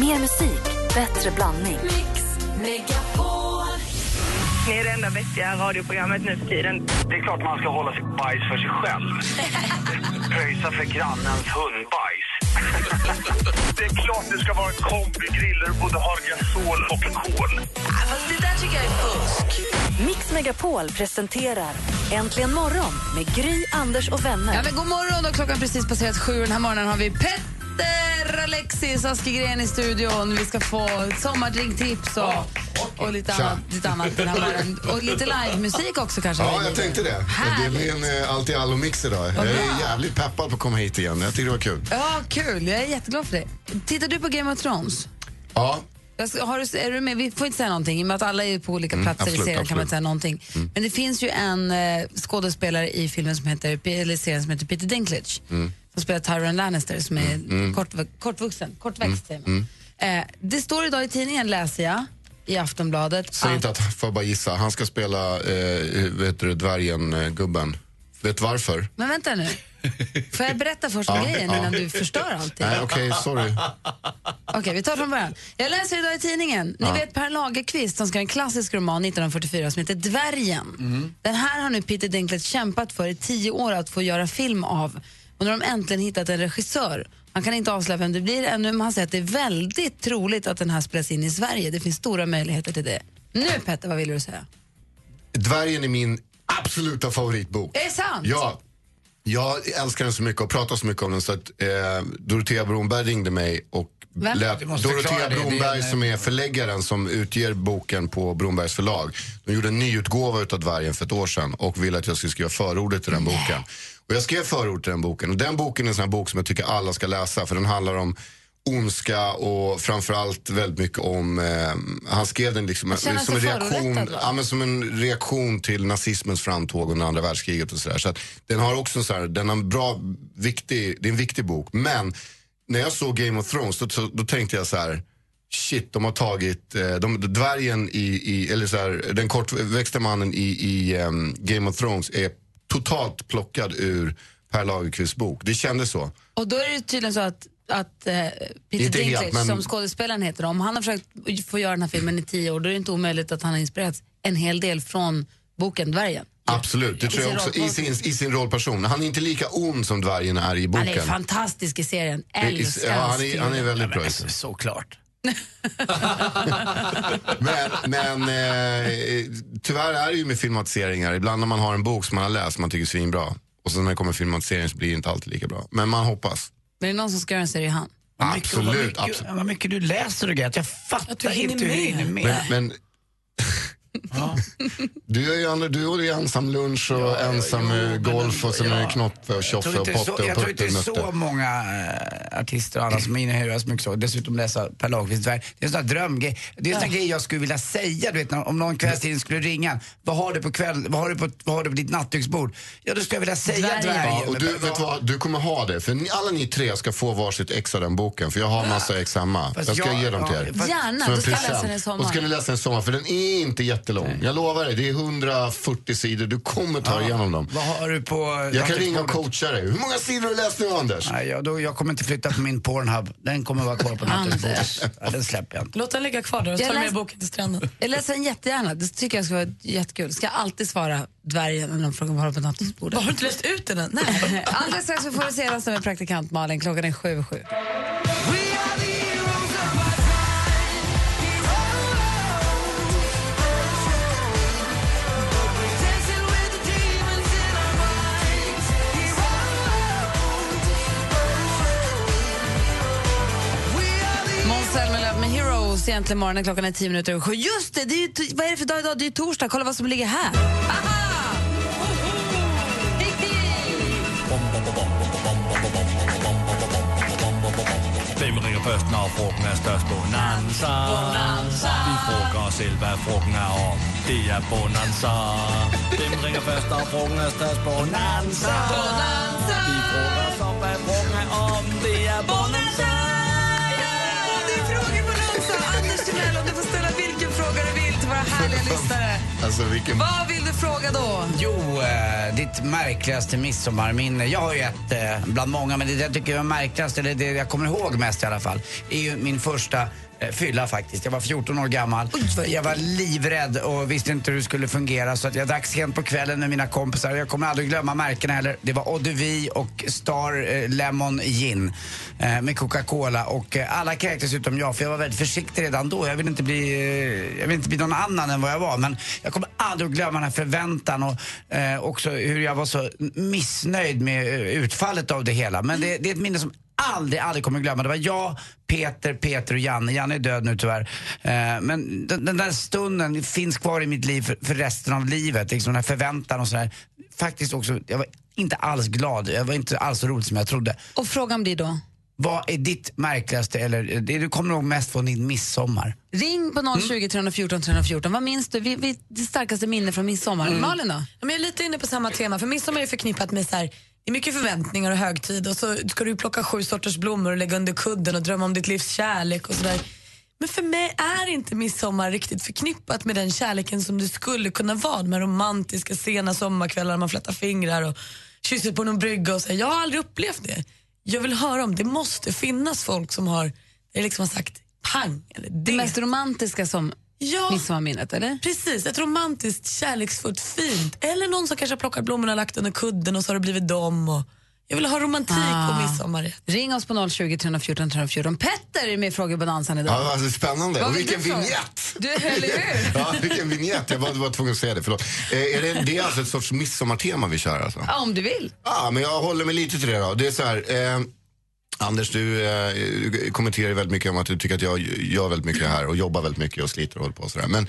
Mer musik, bättre blandning. Ni är det enda vettiga radioprogrammet nu för tiden. Det är klart man ska hålla sitt bajs för sig själv. Pröjsa för grannens hundbajs. det är klart det ska vara en kombigrill där du både har gasol och kol. Det där tycker jag är fusk. Mix Megapol presenterar Äntligen morgon med Gry, Anders och vänner. Ja, men god morgon, då klockan precis passerat sju. Den här morgonen har vi Petter, Alexis, Askegren i studion. Vi ska få sommardrinktips och, och lite, annat, lite annat den här morgonen. Och lite livemusik också kanske. Ja, jag tänkte det. Det Härligt. blir en eh, allt i allo-mix idag. Jag är jävligt peppad på att komma hit igen. Jag tycker det var kul. Ja, kul. Jag är jätteglad för det. Tittar du på Game of Thrones? Ja, Jag ska, har du, är du med? Vi får inte säga någonting, i och med att alla är på olika platser absolut, i serien kan man absolut. inte säga någonting. Men det finns ju en eh, skådespelare i filmen som heter, eller serien som heter Peter Dinklage, som spelar Tyrion Lannister, som är kort, kortvuxen, kortväxt säger man. Eh, det står idag i tidningen, läser jag, i Aftonbladet, säg inte att, får bara gissa, han ska spela eh, vet du, dvärgen-gubben. Vet du varför? Men vänta nu. Får jag berätta först om Ja, grejen ja. innan du förstör allting? Nej, okej, sorry. Okej, vi tar från början. Jag läser idag i tidningen. Ni vet Per Lagerkvist som skrev en klassisk roman 1944 som heter Dvärgen. Den här har nu Peter Dinklage kämpat för i tio år att få göra film av. Och nu har de äntligen hittat en regissör. Han kan inte avslöja vem det blir ännu, men han säger att det är väldigt troligt att den här spelas in i Sverige. Det finns stora möjligheter till det. Nu Petter, vad vill du säga? Dvärgen är min absoluta favoritbok. Är det sant? Ja. Jag älskar den så mycket och pratar så mycket om den så att eh, Dorotea Bromberg ringde mig och Vem? lät Dorotea Bromberg som är förläggaren som utger boken på Brombergs förlag. De gjorde en nyutgåva utav Dvärgen för ett år sedan och ville att jag skulle skriva förordet till den boken. Och jag skrev förord till den boken och den boken är en sån här bok som jag tycker alla ska läsa för den handlar om ondska och framförallt väldigt mycket om, eh, han skrev den liksom som en, reaktion, ja, men som en reaktion till nazismens framtåg under andra världskriget och sådär. Så att den har också en så här, den har en bra, viktig, det är en viktig bok. Men när jag såg Game of Thrones då, då, tänkte jag så här. Shit, de har tagit, eh, de, dvärgen i, i eller så här, den kortväxta mannen i, i ehm, Game of Thrones är totalt plockad ur Per Lagerkvists bok. Det kändes så. Och då är det tydligen så att, att eh, Peter Dinklage, men- som skådespelaren heter, om han har försökt få göra den här filmen i tio år, då är det inte omöjligt att han har inspirerats en hel del från boken Dvärgen. Absolut, det tror jag också. I sin, I sin rollperson. Han är inte lika ond som dvärgen är i Han boken. är fantastisk i serien. Det är- Älskar ja, han, är, han är väldigt bra. i Alltså, såklart. Men, men eh, tyvärr är det ju med filmatiseringar. Ibland när man har en bok som man har läst som man tycker är svinbra. Och sen när det kommer filmatisering så blir det inte alltid lika bra. Men man hoppas. Men är det någon som ska göra en serie i han? Vad mycket, vad Absolut, mycket, absolut. Vad mycket du läser och grejer. Jag fattar hinner inte hur du hinner med. Men, men du är ju andra, du det är ensam lunch och ensam jo, eh, golf och sen ja. är knoppe och Jag tjoffe tror och potte och jag tror inte det är så många äh, artister och alla som hinner så mycket så. Dessutom läsa Per Lagerkvists dvärg. Det är en sån här drömgrej. Det är en sån grej jag skulle vilja säga. Du vet, när- om någon kvällstidning skulle ringa. Vad har du på kväll, vad har du på, vad har du på ditt nattduksbord? Ja, då skulle jag vilja säga Dvärgen. dvärgen. Ja, och du, vet vad, du kommer ha det. För ni, alla ni tre ska få varsitt ex av den boken. För jag har massa ex hemma. Fast Jag ska jag- ge dem till ja, er. Gärna, då ska jag läsa den i sommar. Och ska ni läsa den i sommar, för den är inte jättelång. Jag lovar dig, det är 140 sidor. Du kommer ta igenom dem. Vad har du på Jag kan ringa och coacha dig. Hur många sidor har du läst nu, Anders? Nej, jag, då, jag kommer inte flytta på min Pornhub. Den kommer vara kvar på nattduksbordet. Ja, den släpper jag inte. Låt den ligga kvar där och du läs- med boken till stranden. Jag läser den jättegärna. Det tycker jag ska vara jättekul. Ska jag alltid svara dvärgen när de frågar vad har på nattduksbordet? Har du inte läst ut den än? Nej. Alldeles strax så får vi se resten med praktikant Malin. Klockan är sju sju. Heroes egentligen morgonen klockan är tio minuter över sju. Just det, det är vad är det för dag idag? Det är ju torsdag. Kolla vad som ligger här. Aha! Hvem ringer først, når frugten er størst? Bonanza. Bonanza. Vi frågar os selv, hvad frugten er om. Det er Bonanza. Hvem ringer først, når frugten er størst? Bonanza. Bonanza! Om du får ställa vilken fråga du vill till våra härliga lyssnare. Alltså vilken... Vad vill du fråga då? Jo, eh, ditt märkligaste midsommarminne. Jag har ju ett eh, bland många, men det jag tycker är märkligast, eller det jag kommer ihåg mest i alla fall, är ju min första fylla faktiskt. Jag var 14 år gammal. jag var livrädd och visste inte hur det skulle fungera så att jag drack sent på kvällen med mina kompisar. Jag kommer aldrig glömma märkena heller. Det var Eau de Vie och Star eh, Lemon Gin eh, med Coca-Cola och eh, alla kräktes utom jag för jag var väldigt försiktig redan då. Jag ville inte bli, eh, jag ville inte bli någon annan än vad jag var men jag kommer aldrig att glömma den här förväntan och eh, också hur jag var så missnöjd med eh, utfallet av det hela. Men det, det är ett minne som aldrig, aldrig kommer glömma. Det var jag, Peter, Peter och Janne. Janne är död nu tyvärr. Eh, men den, den där stunden finns kvar i mitt liv för, för resten av livet. Liksom den här förväntan och sådär. Faktiskt också, jag var inte alls glad. Jag var inte alls så roligt som jag trodde. Och frågan blir då? Vad är ditt märkligaste, eller det du kommer ihåg mest från din midsommar? Ring på 020 314 314. Vad minns du? Vi, vi, det starkaste minne från midsommar. Malin då? Ja, men jag är lite inne på samma tema, för midsommar är förknippat med så här, det är mycket förväntningar och högtid och så ska du plocka sju sorters blommor och lägga under kudden och drömma om ditt livs kärlek och sådär. Men för mig är inte midsommar riktigt förknippat med den kärleken som det skulle kunna vara. De här romantiska sena sommarkvällar man flätar fingrar och kysser på någon brygga och så. Jag har aldrig upplevt det. Jag vill höra om det måste finnas folk som har, det liksom har sagt pang eller det. Det mest romantiska som Ja. midsommarminnet, eller? Precis, ett romantiskt, kärleksfullt, fint. Eller någon som kanske har plockat blommorna och lagt under kudden och så har det blivit dem. Och jag vill ha romantik Ah. och midsommar. Ring oss på 020 314 314. Petter är med i Frågebonanzan idag. Ja, alltså, spännande. Vad Och vilken vignett! Du, eller hur? Ja, vilken vignett. Jag var, var tvungen att säga det. Förlåt. Eh, är det, det är alltså ett sorts midsommartema vi kör alltså? Ja, om du vill. Ja, men jag håller mig lite till det då. Det är så här, eh, Anders, du, eh, kommenterar väldigt mycket om att du tycker att jag gör väldigt mycket här och jobbar väldigt mycket och sliter och håller på och sådär. Men,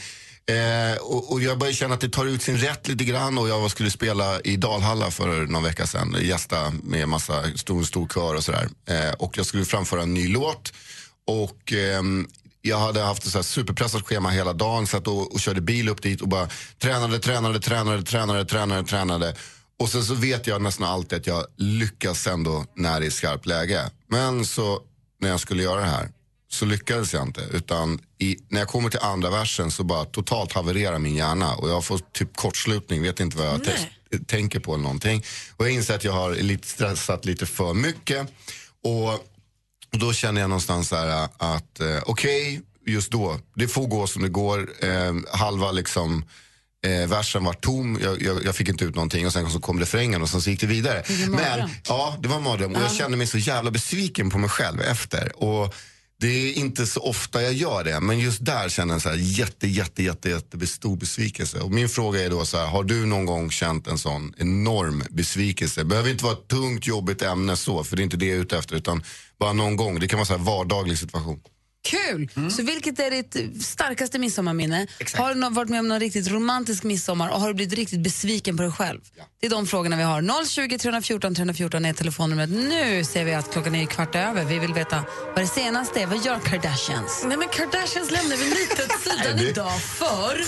eh, och, och jag börjar känna att det tar ut sin rätt lite grann och jag skulle spela i Dalhalla för någon vecka sedan, gästa med massa stor, stor kör och sådär. Eh, och jag skulle framföra en ny låt och ehm, jag hade haft ett så här superpressat schema hela dagen, satt och, och körde bil upp dit och bara tränade, tränade, tränade, tränade, tränade, tränade. Och sen så vet jag nästan alltid att jag lyckas ändå när det är skarpt läge. Men så när jag skulle göra det här så lyckades jag inte. Utan i, när jag kommer till andra versen så bara totalt havererar min hjärna och jag får typ kortslutning, vet inte vad jag tänker på eller någonting. Och jag inser att jag har lite stressat lite för mycket. Och och då känner jag någonstans så här att eh, okej, just då, det får gå som det går. Eh, halva liksom eh, versen var tom, jag, jag, jag fick inte ut någonting och sen så kom refrängen och sen så gick det vidare. en. Men, ja, det var en mardröm och jag kände mig så jävla besviken på mig själv efter. Och det är inte så ofta jag gör det, men just där känner jag en så här jätte, jätte, jätte, jätte stor besvikelse. Och min fråga är då så här, har du någon gång känt en sån enorm besvikelse? Behöver inte vara ett tungt, jobbigt ämne så, för det är inte det jag är ute efter, utan bara någon gång. Det kan vara här vardaglig situation. Kul! Mm. Så vilket är ditt starkaste midsommarminne? Har du varit med om någon riktigt romantisk midsommar och har du blivit riktigt besviken på dig själv? Det är de frågorna vi har. 020 314 314 är telefonnumret. Nu ser vi att klockan är kvart över. Vi vill veta vad det senaste är. Vad gör Kardashians? Nej men Kardashians lämnar vi lite åt sidan idag för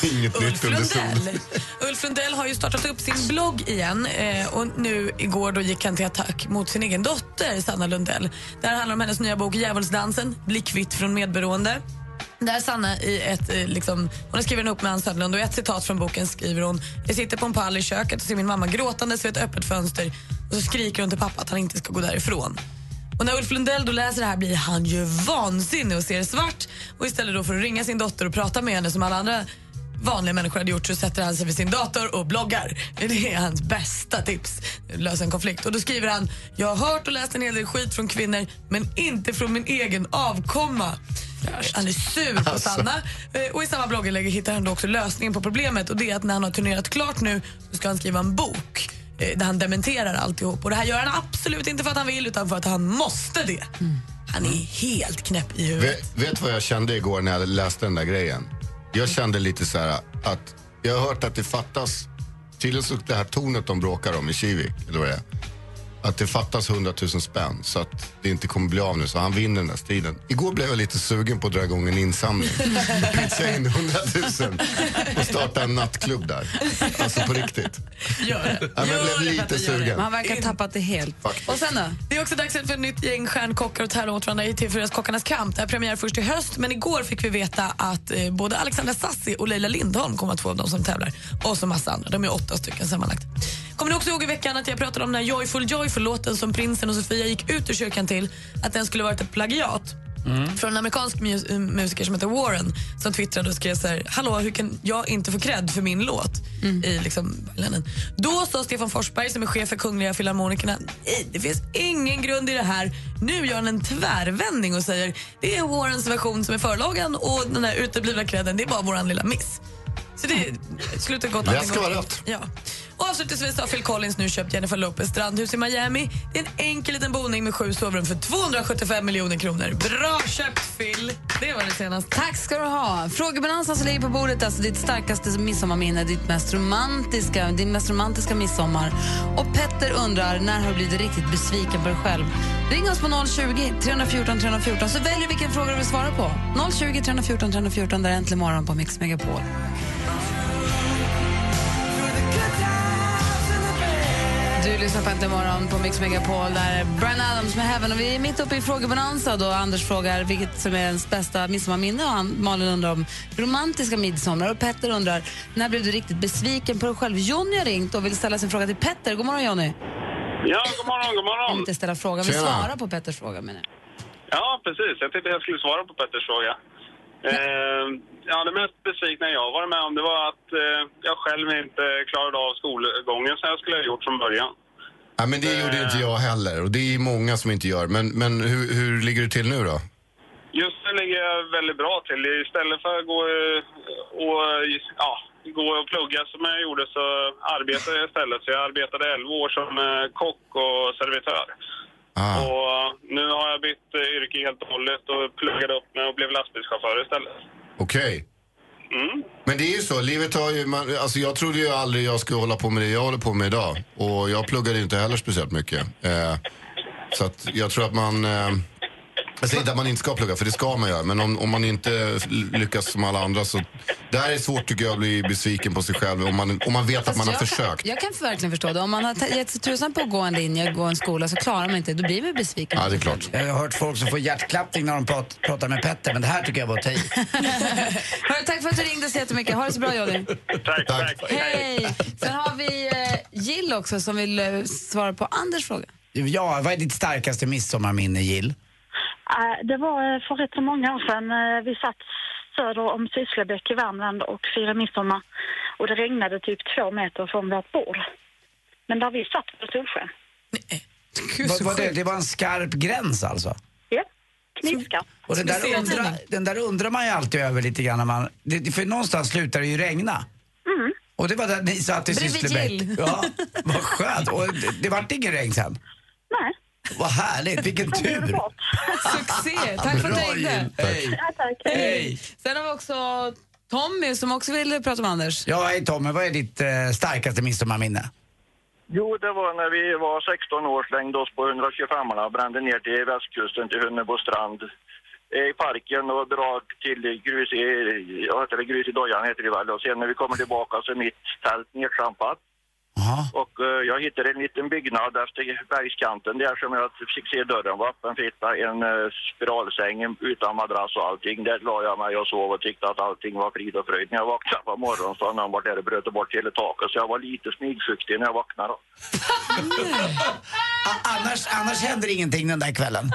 Ulf. Lundell. Ulf Lundell har ju startat upp sin blogg igen eh, och nu igår då gick han till attack mot sin egen dotter Sanna Lundell. Det här handlar om hennes nya bok Djävulsdansen, Bli kvitt från medberoende. Där Sanna i ett, eh, liksom, hon har skrivit ihop med Ann Söderlund och i ett citat från boken skriver hon Jag sitter på en pall i köket och ser min mamma gråtandes vid ett öppet fönster och så skriker hon till pappa att han inte ska gå därifrån. Och när Ulf Lundell då läser det här blir han ju vansinnig och ser svart. Och istället då för att ringa sin dotter och prata med henne som alla andra vanliga människor hade gjort så sätter han sig vid sin dator och bloggar. Det är hans bästa tips. Lösa en konflikt. Och då skriver han, jag har hört och läst en hel del skit från kvinnor men inte från min egen avkomma. Han är sur på Sanna. Eh, Och I samma blogginlägg hittar han då också lösningen på problemet och det är att när han har turnerat klart nu så ska han skriva en bok eh, där han dementerar alltihop. Och det här gör han absolut inte för att han vill utan för att han måste det. Han är helt knäpp i huvudet. Vet, vet du vad jag kände igår när jag läste den där grejen? Jag kände lite så här att jag har hört att det fattas, tydligen så det här tornet de bråkar om i Kivik, eller vad det är att det fattas 100 000 spänn så att det inte kommer bli av nu. Så han vinner den där striden. Igår blev jag lite sugen på att dra igång en insamling. Pitcha in 100 000 och starta en nattklubb där. Alltså på riktigt. Gör det. Ja, jag blev lite det. sugen. Han verkar ha tappat det helt. Och sen då? Det är också dags för ett nytt gäng stjärnkockar och tävla mot varandra i TV4s Kockarnas kamp. Det är premiär först i höst, men igår fick vi veta att eh, både Alexandra Sassi och Leila Lindholm kommer att vara de som tävlar. Och så massa andra. De är åtta stycken sammanlagt. Kommer ni också ihåg i veckan att jag pratade om den här Joyful Joyful-låten som prinsen och Sofia gick ut ur kyrkan till, att den skulle varit ett plagiat? Från en amerikansk mus- eh, musiker som heter Warren som twittrade och skrev så här, hallå hur kan jag inte få cred för min låt? I liksom. Då sa Stefan Forsberg som är chef för Kungliga Filharmonikerna, nej det finns ingen grund i det här. Nu gör han en tvärvändning och säger, det är Warrens version som är förlagen och den här uteblivna credden, det är bara våran lilla miss. Så det slutar gott. Allting ska vara rätt. Ja. Och avslutningsvis har Phil Collins nu köpt Jennifer Lopez strandhus i Miami. Det är en enkel liten boning med sju sovrum för 275 miljoner kronor. Bra köpt Phil! Det var det senaste. Tack ska du ha. Frågebalansen som ligger på bordet, alltså ditt starkaste midsommarminne, ditt mest romantiska, din mest romantiska midsommar. Och Petter undrar, när har du blivit riktigt besviken på dig själv? Ring oss på 020 314 314 så väljer du vilken fråga du vill svara på. 020 314 314, där är Äntligen morgon på Mix Megapol. Du lyssnar på Äntligen morgon på Mix Megapol. Där är Brian Adams med Heaven. Och vi är mitt uppe i frågebonanza. Då Anders frågar vilket som är ens bästa midsommarminne. Och Malin undrar om romantiska midsommar. Och Petter undrar när blev du riktigt besviken på dig själv? Jonny har ringt och vill ställa sin fråga till Petter. God morgon Jonny. Ja, god morgon, god Jag vill morgon. inte ställa frågan, men svara på Petters fråga. menar. Ja, precis. Jag tänkte jag skulle svara på Petters fråga. Eh, ja, det mest besvikna jag varit med om det var att eh, jag själv inte klarade av skolgången som jag skulle ha gjort från början. Ja, men det gjorde inte jag heller och det är många som inte gör. Men, men hur, hur ligger det till nu då? Just nu ligger jag väldigt bra till. Istället för att gå eh, och, ja, gå och plugga som jag gjorde så arbetar jag istället. Så jag arbetade 11 år som eh, kock och servitör. Ah. Och nu har jag bytt eh, yrke helt och hållet och pluggade upp mig och blev lastbilschaufför istället. Okej. Mm. Men det är ju så, livet har ju, man, alltså jag trodde ju aldrig jag skulle hålla på med det jag håller på med idag. Och jag pluggade inte heller speciellt mycket. Eh, så att jag tror att man, eh, jag säger inte att man inte ska plugga, för det ska man göra. Men om, om man inte lyckas som alla andra så, det här är svårt tycker jag att bli besviken på sig själv om man, om man vet att man har jag, försökt. Kan, jag kan verkligen förstå det. Om man har gett sig tusan på att gå en linje, gå en skola, så klarar man inte. Då blir man besviken. Ja, det är klart. Jag har hört folk som får hjärtklappning när de prat, pratar med Petter, men det här tycker jag var att ta i. Tack för att du ringde så jättemycket. Ha det så bra. Tack, Tack. tack. Hej! Sen har vi eh, Jill också som vill eh, svara på Anders fråga. Ja, vad är ditt starkaste midsommarminne, Jill? Eh, Det var eh, för rätt så många år sedan. eh, Vi satt söder om Sysslebäck i Värmland och firade midsommar. Och det regnade typ två meter från vårt bord. Men där vi satt var det solsken. Vad var det, det var en skarp gräns alltså? Ja, knivskarpt. Och den där, undrar, den där undrar man ju alltid över lite grann när man, det, för någonstans slutar det ju regna. Och det var där ni satt i Sysslebäck. Ja, vad skönt. Och det, det vart ingen regn sen. Nej, Vad härligt, vilken tur. Succé! Tack för att du ringde. Hej. Ja, tack. Hej. Sen har vi också Tommy som också vill prata med Anders. Ja, hej Tommy, vad är ditt eh, starkaste midsommarminne? Jo, det var när vi var 16 år, slängde oss på 125 och brände ner till västkusten till Hunnebo strand eh, i parken och drar till grus i, heter det, grus i dojan heter det väl. Och sen när vi kommer tillbaka så är mitt tält nedtrampat. Och eh, jag hittade en liten byggnad efter bergskanten där som jag fick se dörren var öppen. Fick hitta en uh, spiralsäng utan madrass och allting. Där la jag mig och sov och tyckte att allting var frid och fröjd. När jag vaknade på morgonen så hade någon varit där och bröt bort hela taket. Så jag var lite smygfuktig när jag vaknade. Annars, annars händer ingenting den där kvällen.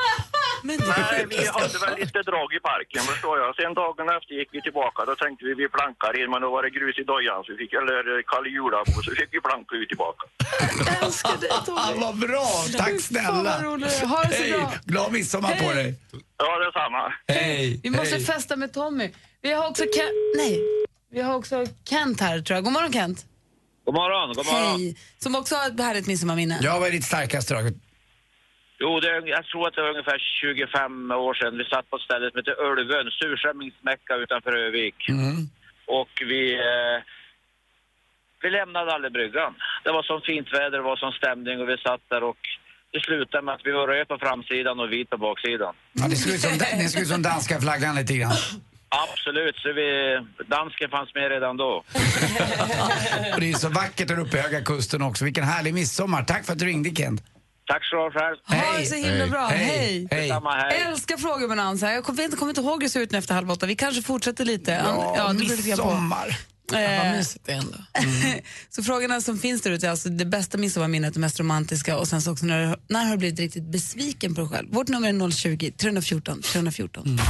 Men det Nej, vi hade väl lite drag i parken förstår jag. Sen dagen efter gick vi tillbaka. Då tänkte vi vi plankar in men då var det grus i dojan så vi fick, eller Kalle Julabo så fick vi planka ut tillbaka. Jag älskar dig Ah, vad bra, tack snälla. roligt. Ha det så Hej, bra. glad midsommar på dig. Ja, detsamma. Hej. Vi måste hej. festa med Tommy. Vi har också Kent, nej, vi har också Kent här tror jag. God morgon Kent. God morgon, god morgon. Hej. Som också har ett härligt midsommarminne. Ja, vad är ditt starkaste drag? Jo, det, är- jag tror att det var ungefär 25 år sedan. Vi satt på ett ställe som heter Ölvön, surströmmingsmäcka utanför Övik. Och vi, eh, vi lämnade aldrig bryggan. Det var som fint väder, det var som stämning och vi satt där och det slutade med att vi var röd på framsidan och vit på baksidan. Ja, det ser ut som, det ser ut som danska flaggan lite grann. Absolut, så vi, dansken fanns med redan då. Och det är så vackert där uppe i Höga Kusten också. Vilken härlig midsommar. Tack för att du ringde Kent. Tack så du ha själv. Ha det så himla bra. Hej. Hej. Hej. Älskar frågebonanza. Jag kommer inte, kommer inte ihåg hur det ser ut nu efter halv åtta. Vi kanske fortsätter lite. Ja, det beror Vad Eh, mysigt det är ändå. så frågorna som finns där ute är alltså det bästa midsommarminnet, det mest romantiska och sen så också när, när har du blivit riktigt besviken på dig själv? Vårt nummer är 020 314 314.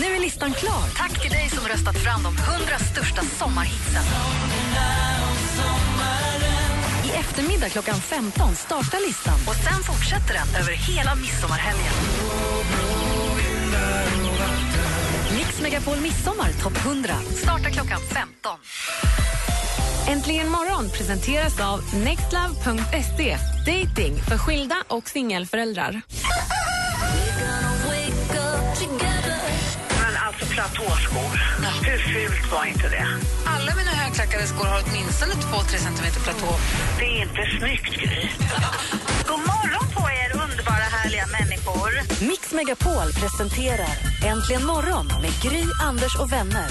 Nu är listan klar. Tack till dig som röstat fram de 100 största sommarhitsen. I eftermiddag klockan 15 startar listan och sen fortsätter den över hela midsommarhelgen. Mix Megapol Midsommar topp 100 startar klockan 15. Äntligen morgon presenteras av nextlove.se. Dating för skilda och singelföräldrar. Men alltså platåskor, hur fult var inte det? Alla mina högklackade skor har åtminstone 2-3 centimeter platå. Det är inte snyggt, Gry. God morgon på er. Mix Megapol presenterar Äntligen morgon med Gry, Anders och vänner.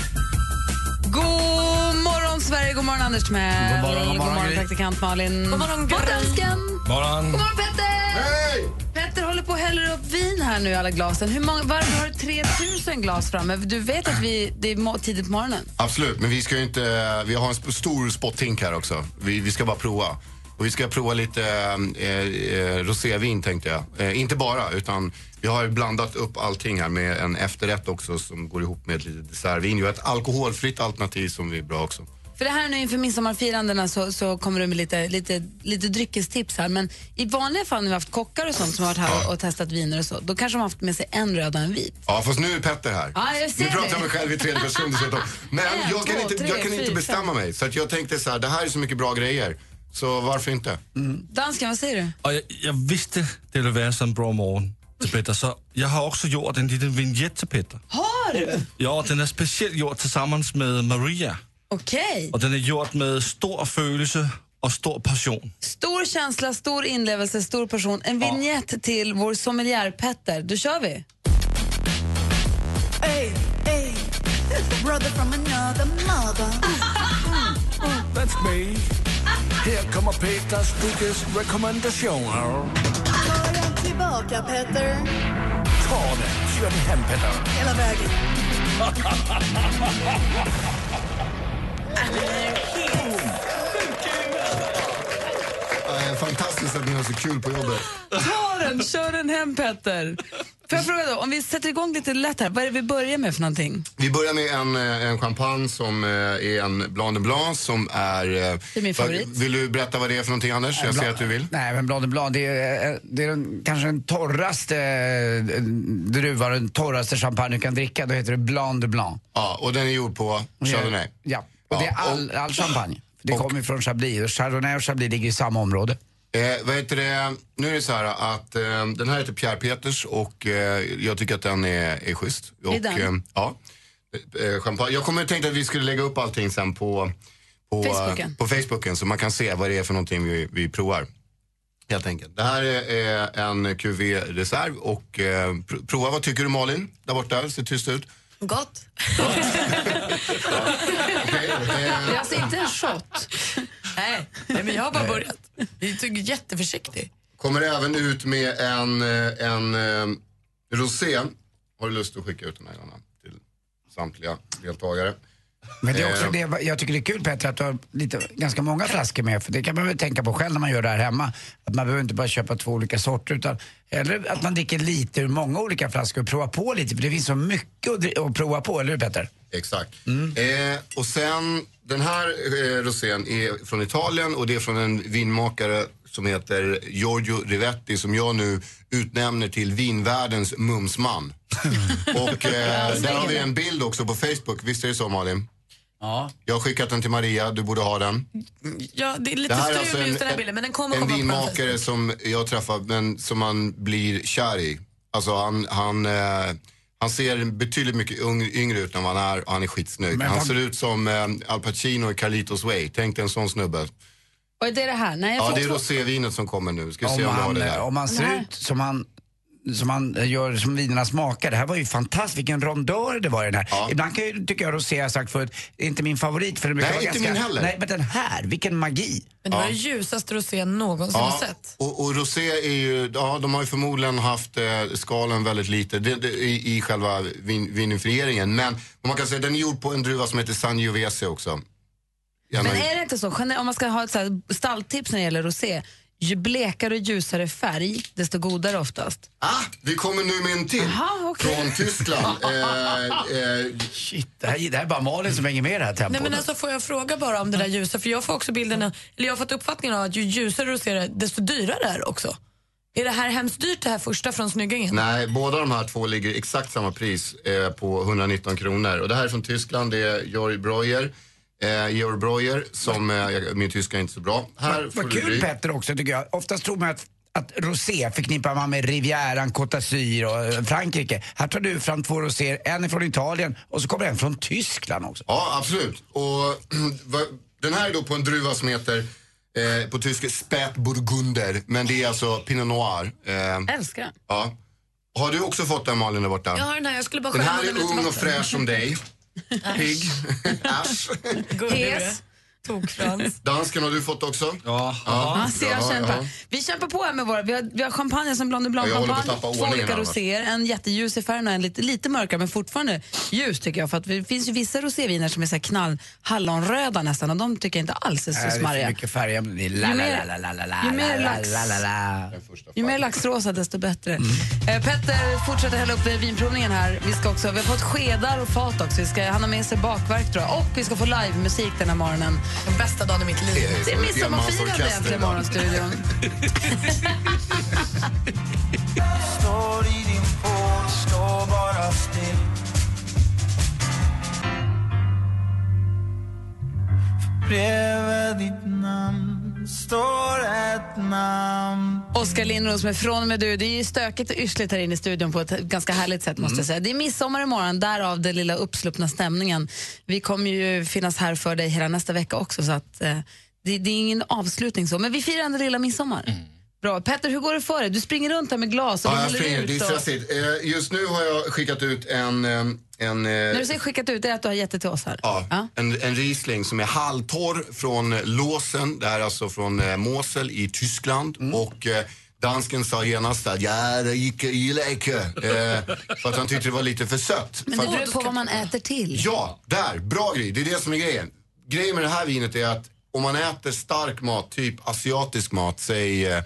God morgon, Sverige! God morgon, Anders Timell. God morgon, god morgon, god morgon praktikant Malin. God morgon, God dansken. Morgon. God morgon, Petter! Hej! Petter håller på och häller upp vin här nu i alla glasen. Hur många, varför har du 3000 glas framme? Du vet att vi, det är tidigt på morgonen. Absolut, men vi ska ju inte... Vi har en sp- stor spottink här också. Vi, vi ska bara prova. Och vi ska prova lite eh, eh, rosévin tänkte jag. Eh, inte bara, utan vi har blandat upp allting här med en efterrätt också som går ihop med lite dessertvin. Vi har ett alkoholfritt alternativ som är bra också. För det här nu inför midsommarfirandena så, så kommer du med lite, lite, lite dryckestips här. Men i vanliga fall när vi har haft kockar och sånt som har varit här och, och testat viner och så, då kanske de har haft med sig en röd och en vit. Ja, fast nu är Petter här. Ja, jag ser nu pratar jag mig själv i tredje person. dessutom. Men En, jag kan, två, inte, tre, jag kan inte fyra, bestämma mig. Så att jag tänkte så här, det här är så mycket bra grejer. Så varför inte? Dansken, vad säger du? Och jag, jag visste det ville vara en sån bra morgon till Petter, så jag har också gjort en liten vignett till Petter. Har du? Ja, den är speciellt gjord tillsammans med Maria. Okej. Och den är gjord med stor känsla och stor passion. Stor känsla, stor inlevelse, stor person. En vignett till vår sommelier Petter. Då kör vi. Hey, hey, brother from another mother. That's me. Här kommer Peters dryckes rekommendationer. Ta den tillbaka, Petter. Ta den, kör den hem Petter. Hela vägen. Eh, fantastiskt att ni har så kul på jobbet. Ta den, kör den hem Petter. Får jag fråga då, om vi sätter igång lite lätt här, vad är det vi börjar med för någonting? Vi börjar med en, eh, en champagne som eh, är en Blanc de Blanc som är... Det är min favorit. Vill du berätta vad det är för någonting Anders? Jag ser att du vill. Nej, men Blanc de Blanc, det är, eh, det är den, kanske den torraste eh, druvan, den torraste champagne du kan dricka. Då heter det Blanc de Blanc. Ja, och den är gjord på Chardonnay. Ja, och det är all, all champagne. Det kommer från Chablis och Chardonnay och Chablis ligger i samma område. Eh, vad heter det? Nu är det så här att eh, den här heter Pierre Peters och eh, jag tycker att den är, är schysst. Och, Är den? eh, ja. Eh, champagne. Jag kommer tänka att vi skulle lägga upp allting sen på, på, Facebooken. eh, på Facebooken så man kan se vad det är för någonting vi, vi provar. Helt enkelt. Det här är, är en QV reserv och eh, pr- prova. Vad tycker du Malin? Där borta, ser tyst ut. Gott. Okej, Det är eh, alltså inte en shot. Nej, nej, men jag har bara börjat. Jag är jätteförsiktig. kommer även ut med en, eh, en eh, rosé. Har du lust att skicka ut den här Johanna, till samtliga deltagare? Men det är också Eh. det, jag tycker det är kul Petter att du har lite, ganska många flaskor med. För det kan man väl tänka på själv när man gör det här hemma. Att man behöver inte bara köpa två olika sorter utan eller att man dricker lite ur många olika flaskor och provar på lite. För det finns så mycket att, att prova på, eller hur Petter? Exakt. Eh, och sen, den här eh, rosén är från Italien och det är från en vinmakare som heter Giorgio Rivetti som jag nu utnämner till vinvärldens mumsman. och eh, där har vi en bild också på Facebook, visst är det så Malin? Ja. Jag har skickat den till Maria, du borde ha den. Ja, det är lite Det här är strul alltså en, just den här bilden, men den kommer en vinmakare som jag träffar men som man blir kär i. Alltså han, han, eh, han ser betydligt mycket ung, yngre ut än vad han är och han är skitsnygg. Men han vad- ser ut som eh, Al Pacino i Carlitos Way. Tänk dig en sån snubbe. Och det är det här? Nej, jag Ja, får det är två- rosévinet som kommer nu. Ska Om se om du har man, det där. om Det ser ut som han som man gör som vinerna smakar. Det här var ju fantastiskt, vilken rondör det var i den här. Ibland kan jag, tycker jag rosé, jag har sagt förut, inte min favorit för den Nej, inte min heller. Nej, men den här, vilken magi. Men det var Ja. det ljusaste rosén någonsin har Ja, sett. och, och rosé är ju, ja de har ju förmodligen haft eh, skalen väldigt lite det, det, i, i själva vin, vinifieringen. Men man kan säga, den är gjord på en druva som heter Sangiovese också. Gärna Men är det inte så, om man ska ha ett stalltips när det gäller rosé, ju blekare och ljusare färg, desto godare oftast. Ah, vi kommer nu med en till. Aha, okej. Från Tyskland. eh, eh, Shit, det här, det här är bara Malin som hänger med i det här tempot. Nej, men alltså, får jag fråga bara om det där ljusa? För jag får också bilden, eller jag har fått uppfattningen av att ju ljusare rosé det är, desto dyrare är det också. Är det här hemskt dyrt det här första från Snyggingen? Nej, båda de här två ligger exakt samma pris eh, på 119 kronor. Och det här är från Tyskland, det är Georg Breuer. Eh, Georg Breuer, som, eh, min tyska är inte så bra. Här Vad kul bli. Petter också tycker jag. Oftast tror man att att rosé förknippar man med Rivieran, Côte d'Azur och eh, Frankrike. Här tar du fram två roséer, en är från Italien och så kommer en från Tyskland också. Ja, absolut. Och den här är då på en druva som heter eh, på tyska Spätburgunder, men det är alltså Pinot Noir. Eh, Älskar den. ja. Har du också fått den Malin där borta? Jag har den här, jag skulle bara Den här är ung och fräsch som dig. Pigg. Är. Hes. Tokfrans. Dansken har du fått också? Ja. Ja, se, jag ja, kämpar. Vi kämpar på här med våra. Vi har, vi har champagne som Blond Blanc champagne, två olika roséer, en jätteljus i färgen och en lite, lite mörkare men fortfarande ljus tycker jag. För att det finns ju vissa roséviner som är så här knall hallonröda nästan och de tycker jag inte alls är så Nej, det är för smarriga. mycket färger. Det är la, Ju la, mer- la, la, la, la, ju mer la, lax- la, la, la. Ju mer laxrosa desto bättre. Mm. Eh, Petter fortsätter hälla upp vinprovningen här. Vi, ska också, vi har fått skedar och fat också. Vi ska, han har med sig bakverk tror jag. Och vi ska få livemusik den här morgonen. Den bästa dagen i mitt liv. Det är midsommarfirande idag. Morgonstudion. Står i din port, står bara still Bredvid ditt namn står ett namn Oskar Lindros med Från och med du. Det är ju stökigt och yrsligt här inne i studion på ett ganska härligt sätt måste jag säga. Det är midsommar imorgon, därav den lilla uppsluppna stämningen. Vi kommer ju finnas här för dig hela nästa vecka också så att eh, det, det är ingen avslutning så, men vi firar ändå lilla midsommar. Bra. Petter, hur går det för dig? Du springer runt här med glas och Ja, jag springer. ut. Det är och- stressigt. Eh, Just nu har jag skickat ut en, eh, en, När eh, du säger skickat ut, det är att du har gett det till oss här. ja, en, en Riesling som är halvtorr från Låsen. Det här är alltså från eh, Mosel i Tyskland. Mm. Och eh, dansken sa genast att ja, det gick gillar inte. Eh, för att han tyckte det var lite för sött. Men det beror på vad man äter till. Ja, där. Bra grej. Det är det som är grejen. Grejen med det här vinet är att om man äter stark mat, typ asiatisk mat, säg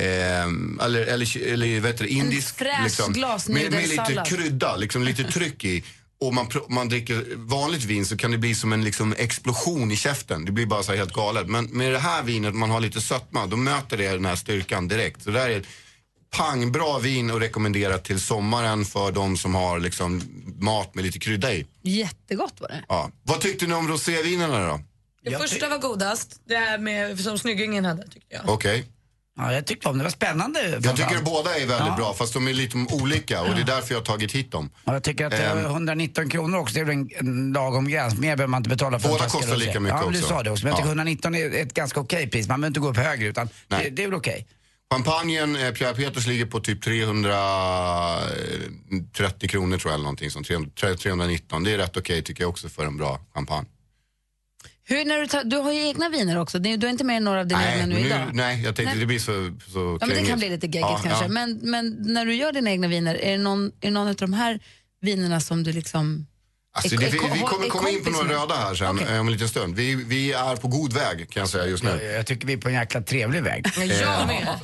eh, eller, eller, eller vet du, indisk. fräsch med, med lite krydda, liksom lite tryck i. Och man, man dricker vanligt vin så kan det bli som en liksom, explosion i käften. Det blir bara så här helt galet. Men med det här vinet, man har lite sötma, då möter det den här styrkan direkt. Så det här är ett pangbra vin och rekommenderat till sommaren för de som har liksom, mat med lite krydda i. Jättegott var det. Ja. Vad tyckte ni om rosévinerna då? Det första var godast, det här med, som Snyggingen hade tyckte jag. Okej. Ja, jag tyckte om det. var spännande. Jag tycker framförallt. båda är väldigt Ja. bra fast de är lite olika och det är därför jag har tagit hit dem. Ja, jag tycker att eh, Ehm. 119 kronor också, det är väl en, en lagom gräns. Mer behöver man inte betala för en Båda flaska kostar rosé. lika mycket ja, men Du också. sa det också, men jag tycker Ja. 119 är ett ganska okej pris. Man behöver inte gå upp högre utan det, det är väl okej. Champagnen, eh, Pierre Peters ligger på typ 330 kronor tror jag eller någonting 300, 319. Det är rätt okej tycker jag också för en bra champagne. Hur, när du, tar, du har ju egna viner också. Du har inte med några av dina egna nu, nu, idag. nej, jag tänkte Nej. det blir så, så Ja, men det kan bli lite geggigt Ja, kanske. ja. Men, men när du gör dina egna viner, är det någon, är det någon av de här vinerna som du liksom... Alltså, är- det, vi, vi kommer komma in på några röda här sen Okej. eh, om en liten stund. Vi, vi är på god väg kan jag säga just nu. Jag, jag tycker vi är på en jäkla trevlig väg. Jag med.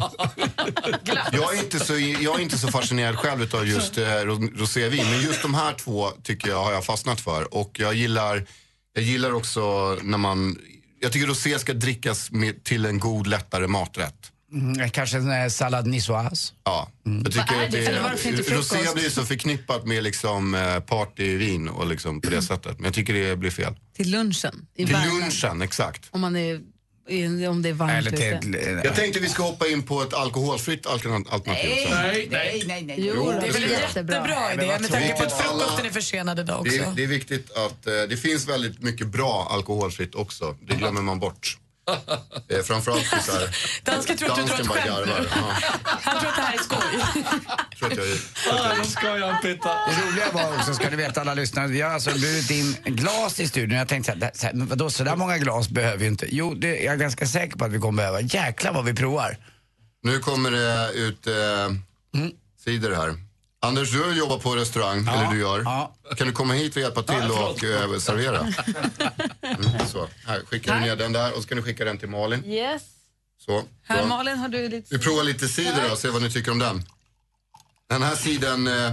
Jag är, inte så, jag är inte så fascinerad själv av just eh, ro- rosévin, men just de här två tycker jag har jag fastnat för. Och jag gillar, jag gillar också när man, jag tycker rosé ska drickas med, till en god lättare maträtt. Mm, kanske en här salad niçoise. Ja, jag tycker Vad är att det är det frukost? rosé blir så förknippat med liksom eh, partyvin och liksom på det sättet. Men jag tycker det blir fel. Till lunchen? I Till lunchen, exakt. Om, man är, om det är varmt ute. Jag tänkte vi ska hoppa in på ett alkoholfritt alter- alternativ också. nej, nej, nej. nej. Jo, det är väl jag. jättebra. Idé med tanke på att frukosten är försenad idag också. Det är, det är viktigt att eh, det finns väldigt mycket bra alkoholfritt också. Det glömmer man bort. Eh, framförallt i så här... Dansken tror att du drar ett skämt garvar. nu. Ja, Han tror att det här är skoj. tror att jag är... skojar. Det roliga var också, ska ni veta alla lyssnare, vi har alltså burit in glas i studion. Jag tänkte så här, så här, men vadå, så där många glas behöver vi inte. Jo, det är jag ganska säker på att vi kommer behöva. Jäklar vad vi provar. Nu kommer det ut eh, sidor här. Anders, du har jobbat på restaurang, eller du gör. Kan du komma hit och hjälpa till Ja, och eh, servera? Mm, så. Här, skickar du ner den där och så kan du skicka den till Malin. Yes. Så. Här. Malin har du lite... Vi provar lite cider och ser vad ni tycker om den. Den här sidan eh,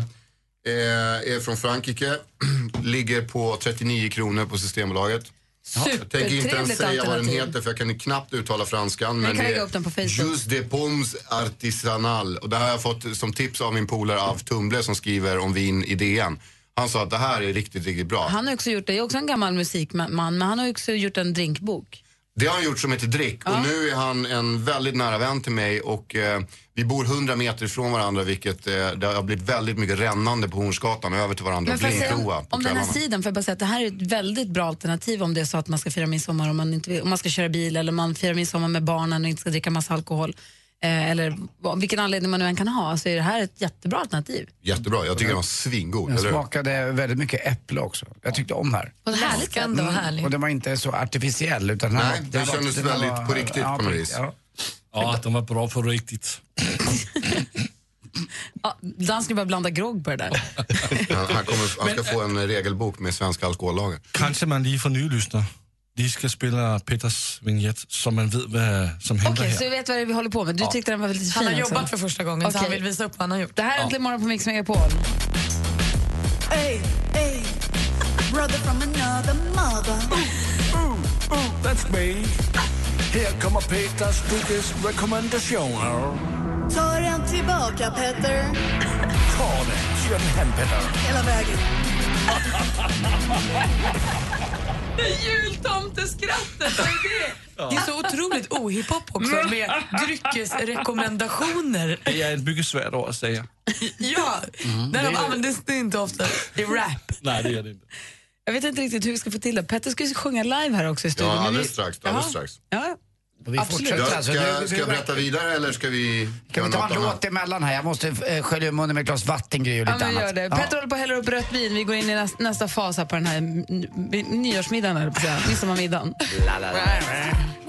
eh, är från Frankrike. Ligger på 39 kronor på Systembolaget. Jag tänker inte ens säga vad den alternativ. heter för jag kan knappt uttala franskan. Men det är. Jus de Pommes Artisanal. Och det här har jag fått som tips av min polare av Tumble som skriver om vin i DN. Han sa att det här är riktigt, riktigt bra. Han har också gjort det. Jag är också en gammal musikman, men han har också gjort en drinkbok. Det har han gjort som heter Drick. Och nu är han en väldigt nära vän till mig och eh, vi bor 100 meter ifrån varandra vilket eh, det har blivit väldigt mycket rännande på Hornsgatan över till varandra Men säga om, om den här sidan, får jag bara säga att det här är ett väldigt bra alternativ om det är så att man ska fira midsommar om man, inte vill, om man ska köra bil eller man firar midsommar med barnen och inte ska dricka massa alkohol. Eh, eller vad- vilken anledning man nu än kan ha så är det här ett jättebra alternativ. Jättebra, jag tycker den var svingod. Den eller hur? smakade väldigt mycket äpple också. Jag tyckte om det här. På ett härligt sätt. Läskande och härligt. Och den var inte så artificiell. Utan den Nej, var, den var- kändes den väldigt var- på riktigt ja, på något vis. Ja. Ja, de var bra på riktigt. Ja, dansken börjar blanda grogg på det där. Han, han, kommer, han ska få en regelbok med svenska alkohollagar. Kanske man lige får lyssnare. De ska spela Peters vignett så man vet vad som händer Okej, här. så vi vet vad det är vi håller på med. Du tyckte den var lite fin Han har också. jobbat för första gången så Okej. han vill visa upp vad han har gjort. Det här är Äntligen morgon på Mix Megapol. Hey, hey, brother from another mother. That's me. Här kommer Peters Dukes rekommendationer. Ta den tillbaka, Petter. Ta den, kör den hem Peter. Hela vägen. Jultomteskrattet, vad är det? Det är så otroligt ohiphop också med dryckesrekommendationer. Det är ett mycket svårt ord att säga. Ja, när de användes det inte ofta i rap. Nej, det är det inte. Jag vet inte riktigt hur vi ska få till det. Petter ska ju sjunga live här också i studion. Ja, alldeles strax. Alldeles strax. Ja, Och vi Absolut. fortsätter Ja, alltså. ska, Du- ska jag berätta vidare eller ska vi Kan vi ta en låt emellan här? Jag måste eh, skölja ur munnen med ett glas vatten, och Ja, lite men annat. gör det. Ja. Petter håller på att hälla upp rött vin. Vi går in i nästa, nästa fas här på den här nyårsmiddagen, eller på att säga. Midsommarmiddagen. You where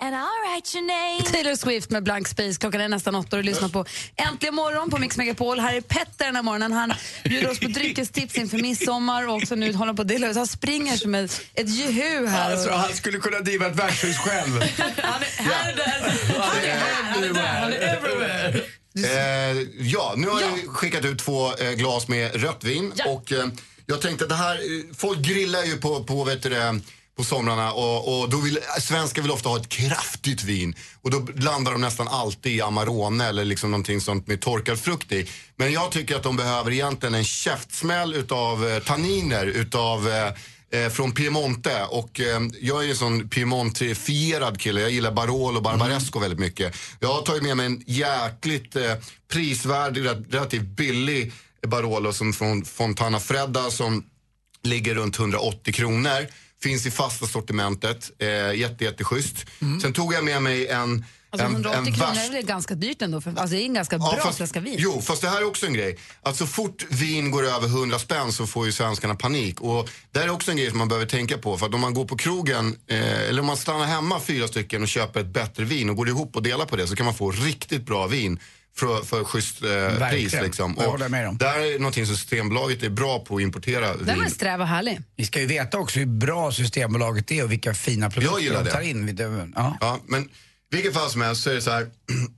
and I'll write your name. Taylor Swift med Blank Space. Klockan är nästan åtta och du lyssnar på Äntligen morgon på Mix Megapol. Här är Petter den här morgonen. Han bjuder oss på dryckestips inför midsommar och också nu håller på att dela ut. Han springer som ett, ett jehu här. Alltså, han skulle kunna driva ett värdshus själv. Han är här, där, han är här, han är där, han är everywhere. Eh, ja, nu har jag skickat ut två eh, glas med rött vin. Och, eh, jag tänkte att det här, eh, folk grillar ju på, på, vet du, det, på somrarna och, och då vill, svenskar vill ofta ha ett kraftigt vin. Och då landar de nästan alltid i Amarone eller liksom någonting sånt med torkad frukt i. Men jag tycker att de behöver egentligen en käftsmäll utav eh, tanniner utav eh, eh, från Piemonte och eh, jag är en sån Piemontifierad kille. Jag gillar Barolo och Barbaresco väldigt mycket. Jag har tagit med mig en jäkligt eh, prisvärd, re- relativt billig Barolo som från Fontana Fredda som ligger runt 180 kronor. Finns i fasta sortimentet. Eh, jätte, jätteschysst. Sen tog jag med mig en Alltså en, 180 en kronor vars- är ganska dyrt ändå. För, alltså det är en ganska bra fast, flaska vin. Jo, fast det här är också en grej. Att så fort vin går över 100 spänn så får ju svenskarna panik. Och det här är också en grej som man behöver tänka på. För att om man går på krogen, eh, eller om man stannar hemma fyra stycken och köper ett bättre vin och går ihop och delar på det så kan man få riktigt bra vin för, för schysst eh, pris. Liksom. Och håller med om. det här är någonting som Systembolaget är bra på att importera Den var vin. sträv och härlig. Vi ska ju veta också hur bra Systembolaget är och vilka fina produkter de tar in. Ja. Ja, men vilket fall som helst så är det så här.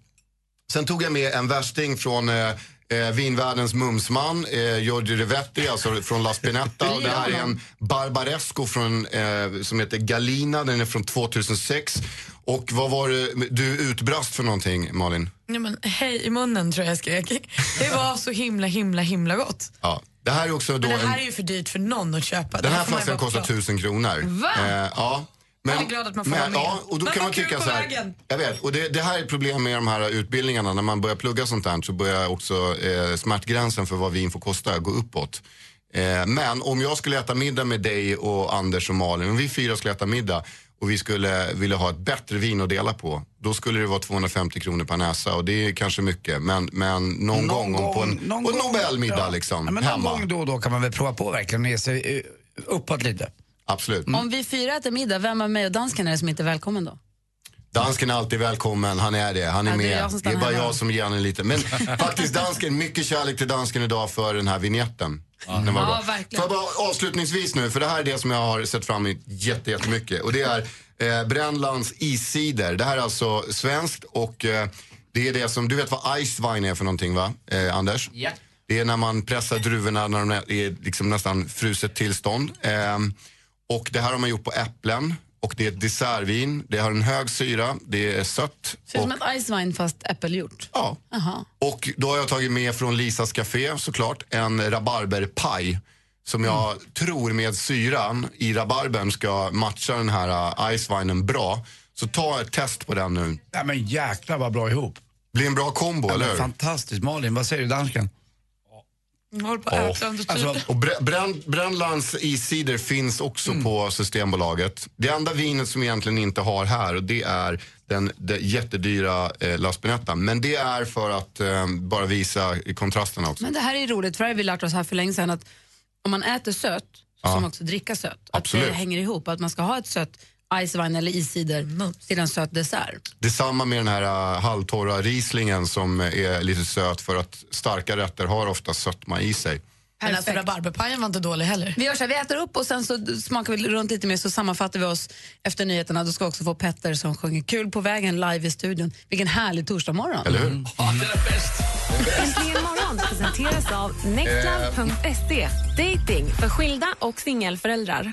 Sen tog jag med en värsting från eh, eh, vinvärldens mumsman, eh, Giorgio Rivetti, alltså från La Spinetta. Och det här är en Barbaresco från, eh, som heter Galina, den är från 2006. Och vad var det du utbrast för någonting, Malin? Ja, men, hej i munnen tror jag jag skrek. Det var så himla himla himla gott. Ja, det här är också då Men det här en, är ju för dyrt för någon att köpa. den här ju flaskan kostar förstå. tusen kronor. Va? Eh, ja. Men, Jag är glad att man får men, vara med. Ja, och då Men kan man tycka så här. vägen. Jag vet, och det, det här är ett problem med de här utbildningarna. När man börjar plugga sånt här så börjar också eh, smärtgränsen för vad vin får kosta gå uppåt. Eh, men om jag skulle äta middag med dig och Anders och Malin, om vi fyra skulle äta middag och vi skulle vilja ha ett bättre vin att dela på, då skulle det vara 250 kronor per näsa och det är kanske mycket. Men, men någon, gång, om på en, någon på en gång- Nobelmiddag ja. liksom, Ja, men någon hemma. gång då och då kan man väl prova på verkligen och ge sig eh, uppåt lite. Absolut. Om vi fyra äter middag, vem av mig och dansken är det som inte är välkommen då? Dansken är alltid välkommen, han är det, han är Ja, det är med. det är bara jag som ger honom lite. Men faktiskt dansken, mycket kärlek till dansken idag för den här vignetten. Den var Ja, bra. Får jag bara avslutningsvis nu, för det här är det som jag har sett fram emot jätte- jättemycket. Och det är eh, Brännlands iscider. Det här är alltså svenskt och eh, det är det som, du vet vad ice wine är för någonting va, eh, Anders? Ja. Det är när man pressar druvorna när de är liksom nästan fruset tillstånd. Ehm, och det här har man gjort på äpplen. Och det är ett dessertvin, det har en hög syra, det är sött. Ser ut Och, som ett ice wine fast äppelgjort. ja. Jaha. och då har jag tagit med från Lisas Café såklart en rabarberpaj. Som jag tror med syran i rabarbern ska matcha den här uh, icewinen bra. Så ta ett test på den nu. Ja, men jäklar vad bra ihop. Blir en bra kombo, Ja, eller hur? fantastiskt. Malin, vad säger du dansken? Jag håller på att äta under tiden. Alltså, Och Br- Brän- Brännlands iscider finns också Mm. på Systembolaget. Det enda vinet som vi egentligen inte har här och det är den, den jättedyra eh, La Spinetta. Men det är för att eh, bara visa kontrasterna också. Men det här är roligt, för det har vi lärt oss här för länge sedan att om man äter sött så Ja. ska man också dricka sött. Att Absolut. det hänger ihop, att man ska ha ett sött ice wine eller iscider till en söt dessert. Detsamma med den här uh, halvtorra Rieslingen som eh, är lite söt för att starka rätter har ofta sötma i sig. Men alltså, rabarberpajen var inte dålig heller. Vi gör så här, vi äter upp och sen så smakar vi runt lite mer så sammanfattar vi oss efter nyheterna. Då ska också få Petter som sjunger kul på vägen live i studion. Vilken härlig torsdagmorgon. Eller hur? Äntligen morgon presenteras av nextlove.se. Dating för skilda och singelföräldrar.